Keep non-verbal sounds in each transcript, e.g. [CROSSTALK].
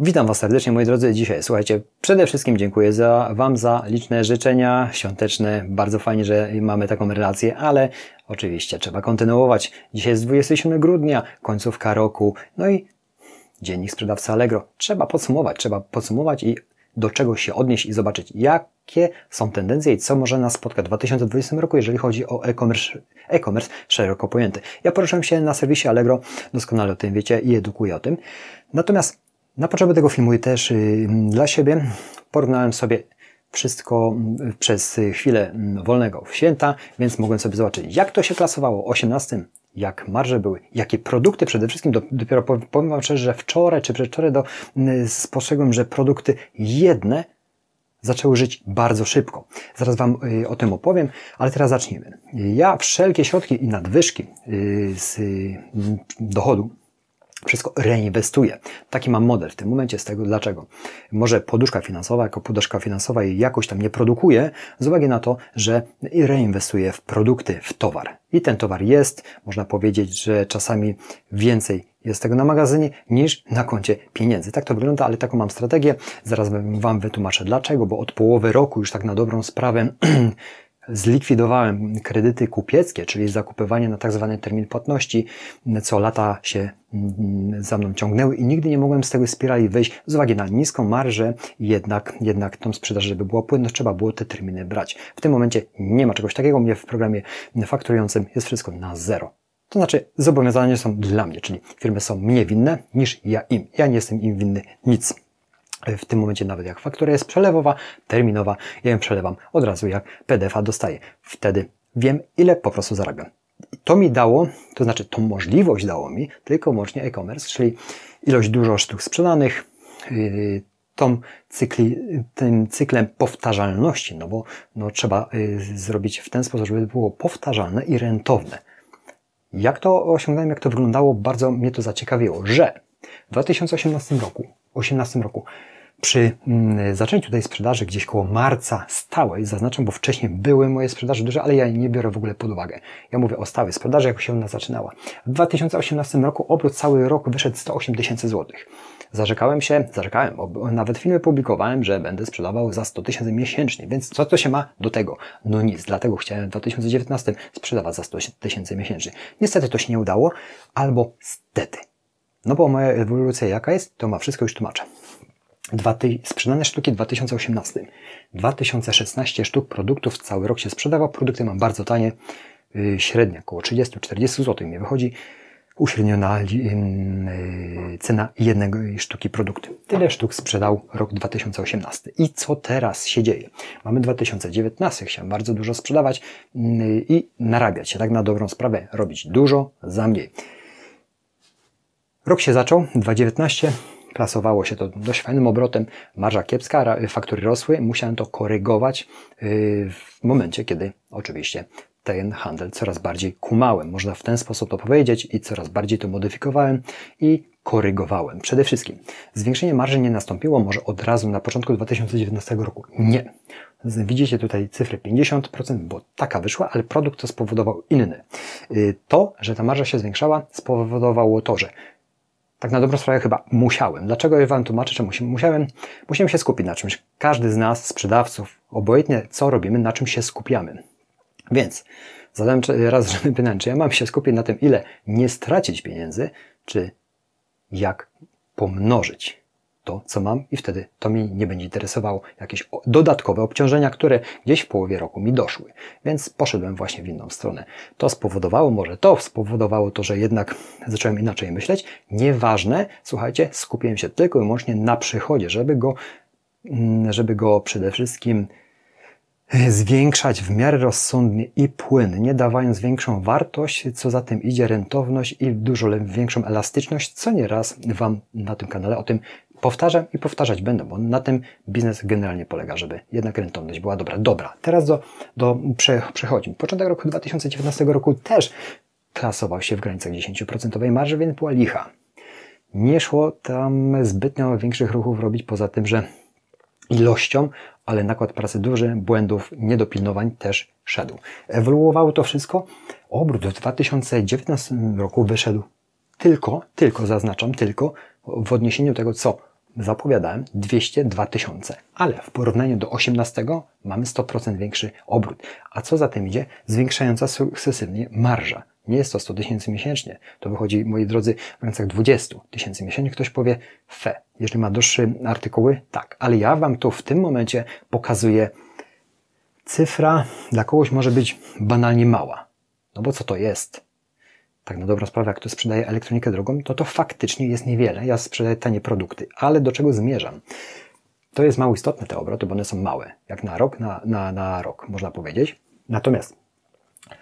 Witam Was serdecznie, moi drodzy. Dzisiaj, słuchajcie, przede wszystkim dziękuję za, Wam za liczne życzenia świąteczne. Bardzo fajnie, że mamy taką relację, ale oczywiście trzeba kontynuować. Dzisiaj jest 27 grudnia, końcówka roku, no i dziennik sprzedawca Allegro. Trzeba podsumować, trzeba podsumować i do czego się odnieść i zobaczyć, jakie są tendencje i co może nas spotkać w 2020 roku, jeżeli chodzi o e-commerce, e-commerce szeroko pojęty. Ja poruszyłem się na serwisie Allegro, doskonale o tym wiecie i edukuję o tym. Natomiast na potrzeby tego filmu i też y, dla siebie porównałem sobie wszystko y, przez chwilę y, wolnego w święta, więc mogłem sobie zobaczyć, jak to się klasowało o 18, jak marże były, jakie produkty przede wszystkim, dopiero powiem Wam szczerze, że wczoraj czy przedwczoraj do, spostrzegłem, że produkty jedne zaczęły żyć bardzo szybko. Zaraz Wam o tym opowiem, ale teraz zacznijmy. Ja wszelkie środki i nadwyżki z dochodu wszystko reinwestuję. Taki mam model w tym momencie z tego dlaczego. Może poduszka finansowa, jako poduszka finansowa jej jakoś tam nie produkuje, z uwagi na to, że reinwestuję w produkty, w towar. I ten towar jest, można powiedzieć, że czasami więcej jest tego na magazynie niż na koncie pieniędzy. Tak to wygląda, ale taką mam strategię. Zaraz Wam wytłumaczę dlaczego, bo od połowy roku już tak na dobrą sprawę [CLEARS THROAT] zlikwidowałem kredyty kupieckie, czyli zakupywanie na tak zwany termin płatności, co lata się mm, za mną ciągnęły i nigdy nie mogłem z tego spirali wyjść z uwagi na niską marżę, jednak, jednak tą sprzedaż, żeby była płynność, trzeba było te terminy brać. W tym momencie nie ma czegoś takiego, mnie w programie fakturującym jest wszystko na zero. To znaczy, zobowiązania są dla mnie, czyli firmy są mnie winne niż ja im. Ja nie jestem im winny nic w tym momencie nawet jak faktura jest przelewowa, terminowa, ja ją przelewam od razu jak PDF-a dostaję. Wtedy wiem, ile po prostu zarabiam. To mi dało, to znaczy tą możliwość dało mi tylko łącznie e-commerce, czyli ilość dużo sztuk sprzedanych, yy, tą cykli, tym cyklem powtarzalności, no bo no, trzeba yy, zrobić w ten sposób, żeby było powtarzalne i rentowne. Jak to osiągnąłem, jak to wyglądało, bardzo mnie to zaciekawiło, że w 2018 roku, 18 roku przy mm, zaczęciu tej sprzedaży gdzieś koło marca stałej, zaznaczam, bo wcześniej były moje sprzedaże duże, ale ja nie biorę w ogóle pod uwagę. Ja mówię o stałej sprzedaży, jak się ona zaczynała. W 2018 roku obrót cały rok wyszedł 108 tysięcy złotych. Zarzekałem się, zarzekałem, nawet filmy publikowałem, że będę sprzedawał za 100 tysięcy miesięcznie, więc co to się ma do tego? No nic, dlatego chciałem w 2019 sprzedawać za 100 tysięcy miesięcznie. Niestety to się nie udało, albo stety. No bo moja ewolucja jaka jest, to ma wszystko już tłumaczę. Dwa ty... Sprzedane sztuki w 2018. 2016 sztuk produktów cały rok się sprzedawał. Produkty mam bardzo tanie, yy, średnia około 30-40 zł mi wychodzi uśredniona yy, cena jednego sztuki produktu. Tyle sztuk sprzedał rok 2018. I co teraz się dzieje? Mamy 2019, chciałem bardzo dużo sprzedawać yy, i narabiać się, tak na dobrą sprawę, robić dużo za mniej. Rok się zaczął, 2019, klasowało się to dość fajnym obrotem, marża kiepska, faktury rosły, musiałem to korygować yy, w momencie, kiedy oczywiście ten handel coraz bardziej kumałem, można w ten sposób to powiedzieć i coraz bardziej to modyfikowałem i korygowałem. Przede wszystkim zwiększenie marży nie nastąpiło może od razu na początku 2019 roku. Nie. Widzicie tutaj cyfry 50%, bo taka wyszła, ale produkt to spowodował inny. Yy, to, że ta marża się zwiększała, spowodowało to, że tak na dobrą sprawę chyba musiałem. Dlaczego Wam tłumaczę, czemu musiałem? Musiałem się skupić na czymś. Każdy z nas, sprzedawców, obojętnie co robimy, na czym się skupiamy. Więc zadałem raz [LAUGHS] pytanie, czy ja mam się skupić na tym, ile nie stracić pieniędzy, czy jak pomnożyć to, co mam i wtedy to mi nie będzie interesowało jakieś dodatkowe obciążenia, które gdzieś w połowie roku mi doszły. Więc poszedłem właśnie w inną stronę. To spowodowało, może to spowodowało to, że jednak zacząłem inaczej myśleć. Nieważne, słuchajcie, skupiłem się tylko i wyłącznie na przychodzie, żeby go, mm, żeby go przede wszystkim zwiększać w miarę rozsądnie i płynnie, dawając większą wartość, co za tym idzie rentowność i dużo większą elastyczność, co nieraz Wam na tym kanale o tym powtarzam i powtarzać będę, bo na tym biznes generalnie polega, żeby jednak rentowność była dobra. Dobra, teraz do, do przechodzimy. Początek roku 2019 roku też klasował się w granicach 10% marży, więc była licha. Nie szło tam zbytnio większych ruchów robić, poza tym, że ilością, ale nakład pracy duży, błędów, niedopilnowań też szedł. Ewoluowało to wszystko. Obrót w 2019 roku wyszedł tylko, tylko zaznaczam, tylko w odniesieniu do tego, co zapowiadałem 202 tysiące, ale w porównaniu do 18 mamy 100% większy obrót. A co za tym idzie? Zwiększająca sukcesywnie marża. Nie jest to 100 tysięcy miesięcznie. To wychodzi, moi drodzy, w granicach 20 tysięcy miesięcznie. Ktoś powie, fe, jeżeli ma droższe artykuły, tak. Ale ja Wam to w tym momencie pokazuję. Cyfra dla kogoś może być banalnie mała. No bo co to jest? Tak na dobrą sprawę, jak ktoś sprzedaje elektronikę drogą, to to faktycznie jest niewiele. Ja sprzedaję tanie produkty, ale do czego zmierzam? To jest mało istotne te obroty, bo one są małe, jak na rok, na, na, na rok, można powiedzieć. Natomiast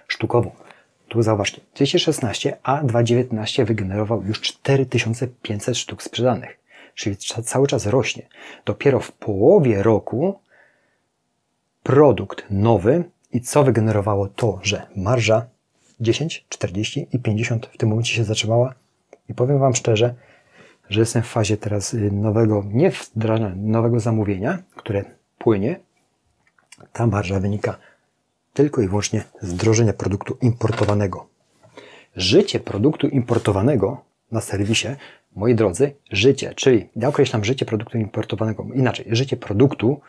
sztukowo, tu zauważcie, 2016, a 2019 wygenerował już 4500 sztuk sprzedanych, czyli cały czas rośnie. Dopiero w połowie roku produkt nowy i co wygenerowało to, że marża 10, 40 i 50 w tym momencie się zatrzymała. I powiem Wam szczerze, że jestem w fazie teraz y, nowego, nie wdrażania, nowego zamówienia, które płynie. Ta marża wynika tylko i wyłącznie z wdrożenia produktu importowanego. Życie produktu importowanego na serwisie, moi drodzy, życie, czyli ja określam życie produktu importowanego inaczej, życie produktu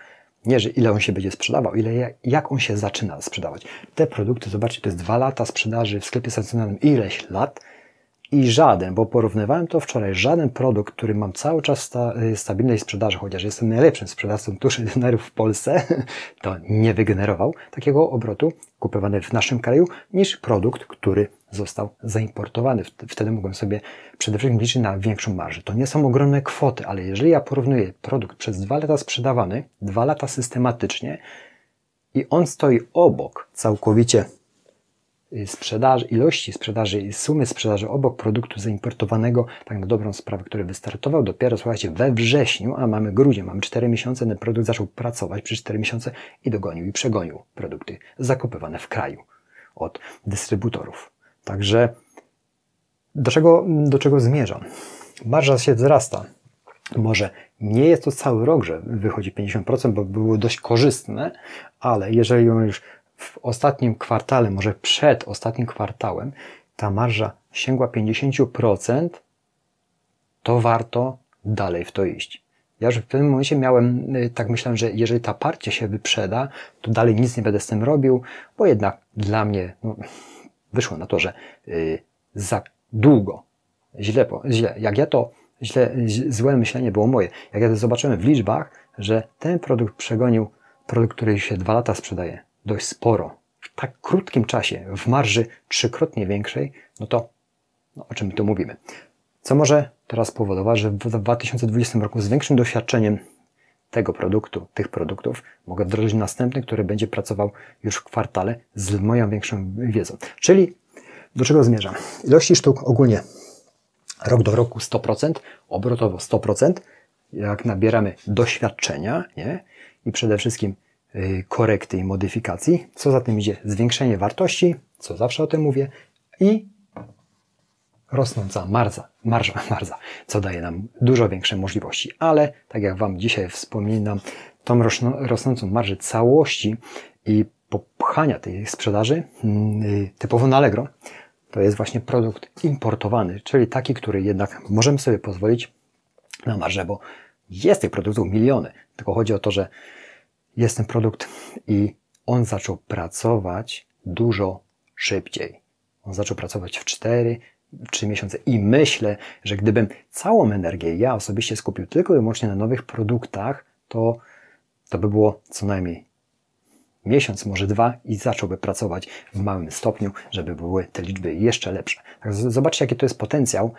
nie, że ile on się będzie sprzedawał, ile jak on się zaczyna sprzedawać. Te produkty, zobaczcie, to jest dwa lata sprzedaży w sklepie stacjonarnym, ileś lat i żaden, bo porównywałem to wczoraj, żaden produkt, który mam cały czas sta, y, stabilnej sprzedaży, chociaż jestem najlepszym sprzedawcą tuszy denerów w Polsce, [LAUGHS] to nie wygenerował takiego obrotu kupowany w naszym kraju, niż produkt, który został zaimportowany. Wtedy mogłem sobie przede wszystkim liczyć na większą marżę. To nie są ogromne kwoty, ale jeżeli ja porównuję produkt przez dwa lata sprzedawany, dwa lata systematycznie i on stoi obok całkowicie y, sprzedaży, ilości sprzedaży i sumy sprzedaży obok produktu zaimportowanego, tak na dobrą sprawę, który wystartował dopiero, słuchajcie, we wrześniu, a mamy grudzień, mamy 4 miesiące, ten produkt zaczął pracować przez 4 miesiące i dogonił i przegonił produkty zakupywane w kraju od dystrybutorów. Także do czego, do czego zmierzam? Marża się wzrasta. Może nie jest to cały rok, że wychodzi 50%, bo było dość korzystne, ale jeżeli już w ostatnim kwartale, może przed ostatnim kwartałem, ta marża sięgła 50%, to warto dalej w to iść. Ja już w pewnym momencie miałem, y, tak myślałem, że jeżeli ta partia się wyprzeda, to dalej nic nie będę z tym robił, bo jednak dla mnie no, wyszło na to, że y, za długo, źle, źle, jak ja to, źle, złe myślenie było moje, jak ja to zobaczyłem w liczbach, że ten produkt przegonił produkt, który się dwa lata sprzedaje, dość sporo, w tak krótkim czasie, w marży trzykrotnie większej, no to no, o czym tu mówimy? Co może teraz powodować, że w 2020 roku z większym doświadczeniem tego produktu, tych produktów, mogę wdrożyć następny, który będzie pracował już w kwartale z moją większą wiedzą. Czyli do czego zmierzam? Ilości sztuk ogólnie rok do roku 100%, obrotowo 100%, jak nabieramy doświadczenia nie? i przede wszystkim y, korekty i modyfikacji, co za tym idzie zwiększenie wartości, co zawsze o tym mówię, i rosnąca marza, marża, [LAUGHS] marża, co daje nam dużo większe możliwości. Ale, tak jak Wam dzisiaj wspominam, tą rosnącą marżę całości i popchania tej sprzedaży mm, y, typowo na Allegro, to jest właśnie produkt importowany, czyli taki, który jednak możemy sobie pozwolić na marżę, bo jest tych produktów miliony. Tylko chodzi o to, że jest ten produkt i on zaczął pracować dużo szybciej. On zaczął pracować w 4, trzy miesiące. I myślę, że gdybym całą energię ja osobiście skupił tylko i wyłącznie na nowych produktach, to, to by było co najmniej miesiąc, może dwa i zacząłby pracować w małym stopniu, żeby były te liczby jeszcze lepsze. Tak, zobaczcie, jaki to jest potencjał,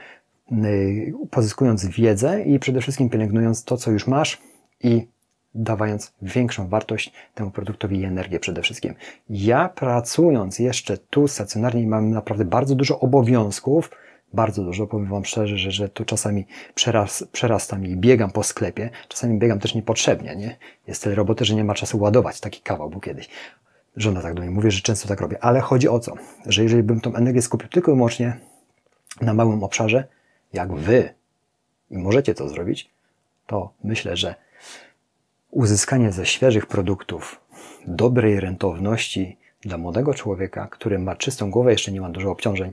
yy, pozyskując wiedzę i przede wszystkim pielęgnując to, co już masz i dawając większą wartość temu produktowi i energię przede wszystkim. Ja pracując jeszcze tu stacjonarnie mam naprawdę bardzo dużo obowiązków, bardzo dużo, powiem Wam szczerze, że, że to czasami przeras, przerasta mi, biegam po sklepie, czasami biegam też niepotrzebnie, nie? Jest tyle roboty, że nie ma czasu ładować taki kawał, bo kiedyś. Żona tak do mnie mówi, że często tak robię, ale chodzi o co? Że jeżeli bym tą energię skupił tylko i wyłącznie na małym obszarze, jak Wy, i możecie to zrobić, to myślę, że uzyskanie ze świeżych produktów dobrej rentowności dla młodego człowieka, który ma czystą głowę, jeszcze nie ma dużo obciążeń,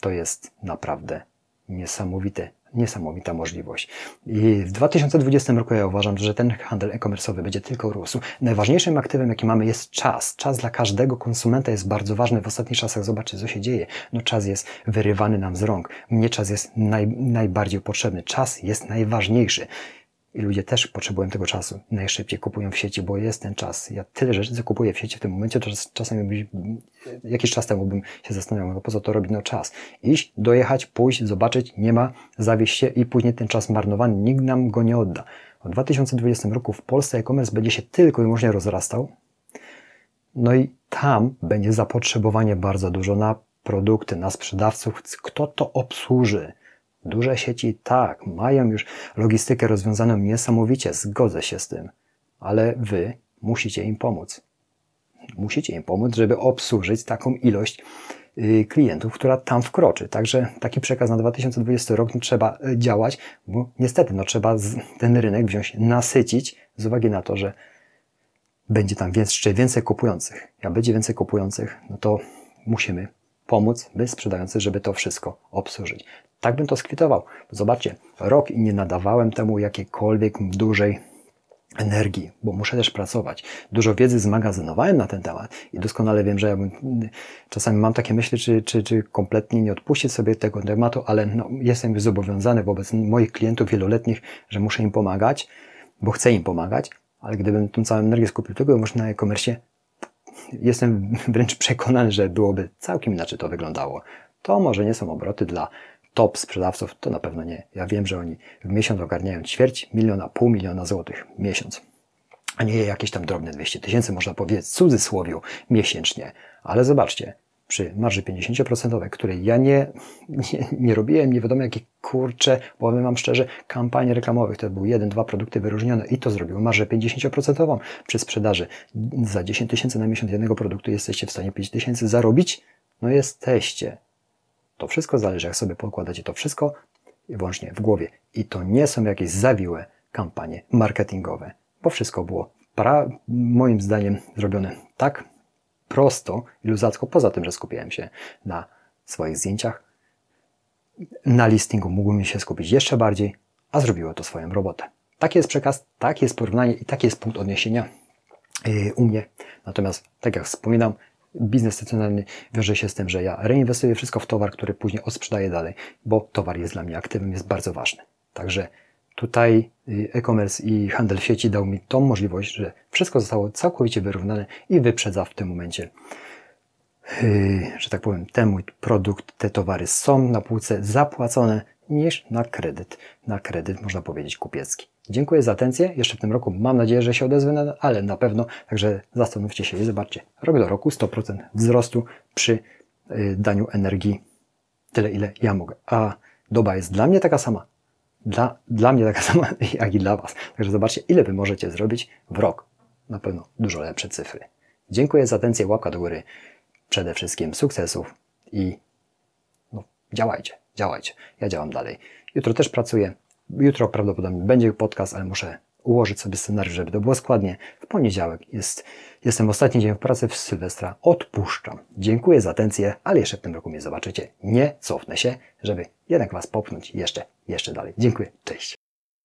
to jest naprawdę niesamowite Niesamowita możliwość. I w 2020 roku ja uważam, że ten handel e-commerce'owy będzie tylko rósł. Najważniejszym aktywem, jaki mamy, jest czas. Czas dla każdego konsumenta jest bardzo ważny. W ostatnich czasach zobaczcie, co się dzieje. No czas jest wyrywany nam z rąk. Mnie czas jest naj, najbardziej potrzebny. Czas jest najważniejszy. I ludzie też potrzebują tego czasu. Najszybciej kupują w sieci, bo jest ten czas. Ja tyle rzeczy zakupuję w sieci w tym momencie, to czasami jakiś czas temu bym się zastanawiał, no po co to robić? No czas. Iść, dojechać, pójść, zobaczyć, nie ma, zawieść się i później ten czas marnowany, nikt nam go nie odda. W 2020 roku w Polsce e-commerce będzie się tylko i wyłącznie rozrastał. No i tam będzie zapotrzebowanie bardzo dużo na produkty, na sprzedawców. Kto to obsłuży? Duże sieci tak, mają już logistykę rozwiązaną niesamowicie, zgodzę się z tym, ale wy musicie im pomóc. Musicie im pomóc, żeby obsłużyć taką ilość y, klientów, która tam wkroczy. Także taki przekaz na 2020 rok trzeba y, działać, bo niestety no, trzeba ten rynek wziąć, nasycić z uwagi na to, że będzie tam jeszcze więcej kupujących. Jak będzie więcej kupujących, no to musimy pomóc my sprzedający, żeby to wszystko obsłużyć. Tak bym to skwitował. Zobaczcie, rok i nie nadawałem temu jakiejkolwiek dużej energii, bo muszę też pracować. Dużo wiedzy zmagazynowałem na ten temat i doskonale wiem, że ja bym, czasami mam takie myśli, czy, czy, czy kompletnie nie odpuścić sobie tego tematu, ale no, jestem zobowiązany wobec moich klientów wieloletnich, że muszę im pomagać, bo chcę im pomagać, ale gdybym tą całą energię skupił tylko już na e-commerce, jestem wręcz przekonany, że byłoby całkiem inaczej to wyglądało. To może nie są obroty dla top sprzedawców, to na pewno nie. Ja wiem, że oni w miesiąc ogarniają ćwierć miliona, pół miliona złotych miesiąc. A nie jakieś tam drobne 200 tysięcy, można powiedzieć, w cudzysłowiu, miesięcznie. Ale zobaczcie, przy marży 50%, której ja nie, nie, nie robiłem, nie wiadomo jakie kurcze, powiem Wam szczerze, kampanii reklamowych, to były jeden, dwa produkty wyróżnione i to zrobiło marżę 50% przy sprzedaży. Za 10 tysięcy na miesiąc jednego produktu jesteście w stanie 5 tysięcy zarobić? No jesteście. To wszystko zależy, jak sobie pokładacie to wszystko wyłącznie w głowie. I to nie są jakieś zawiłe kampanie marketingowe, bo wszystko było moim zdaniem zrobione tak prosto i luzacko, poza tym, że skupiałem się na swoich zdjęciach. Na listingu mógłbym się skupić jeszcze bardziej, a zrobiło to swoją robotę. Taki jest przekaz, taki jest porównanie i taki jest punkt odniesienia yy, u mnie. Natomiast, tak jak wspominam, biznes stacjonarny wiąże się z tym, że ja reinwestuję wszystko w towar, który później odsprzedaję dalej, bo towar jest dla mnie aktywem, jest bardzo ważny. Także tutaj y, e-commerce i handel w sieci dał mi tą możliwość, że wszystko zostało całkowicie wyrównane i wyprzedza w tym momencie, y, że tak powiem, ten mój produkt, te towary są na półce zapłacone niż na kredyt, na kredyt można powiedzieć kupiecki. Dziękuję za atencję. Jeszcze w tym roku mam nadzieję, że się odezwę, ale na pewno. Także zastanówcie się i zobaczcie. Rok do roku 100% wzrostu przy y, daniu energii tyle, ile ja mogę. A doba jest dla mnie taka sama. Dla, dla mnie taka [LAUGHS] sama, jak i dla Was. Także zobaczcie, ile Wy możecie zrobić w rok. Na pewno dużo lepsze cyfry. Dziękuję za atencję. Łapka do góry. Przede wszystkim sukcesów i no, działajcie, działajcie. Ja działam dalej. Jutro też pracuję. Jutro prawdopodobnie będzie podcast, ale muszę ułożyć sobie scenariusz, żeby to było składnie. W poniedziałek jest, jestem ostatni dzień w pracy w Sylwestra. Odpuszczam. Dziękuję za atencję, ale jeszcze w tym roku mnie zobaczycie. Nie cofnę się, żeby jednak Was popchnąć jeszcze, jeszcze dalej. Dziękuję. Cześć.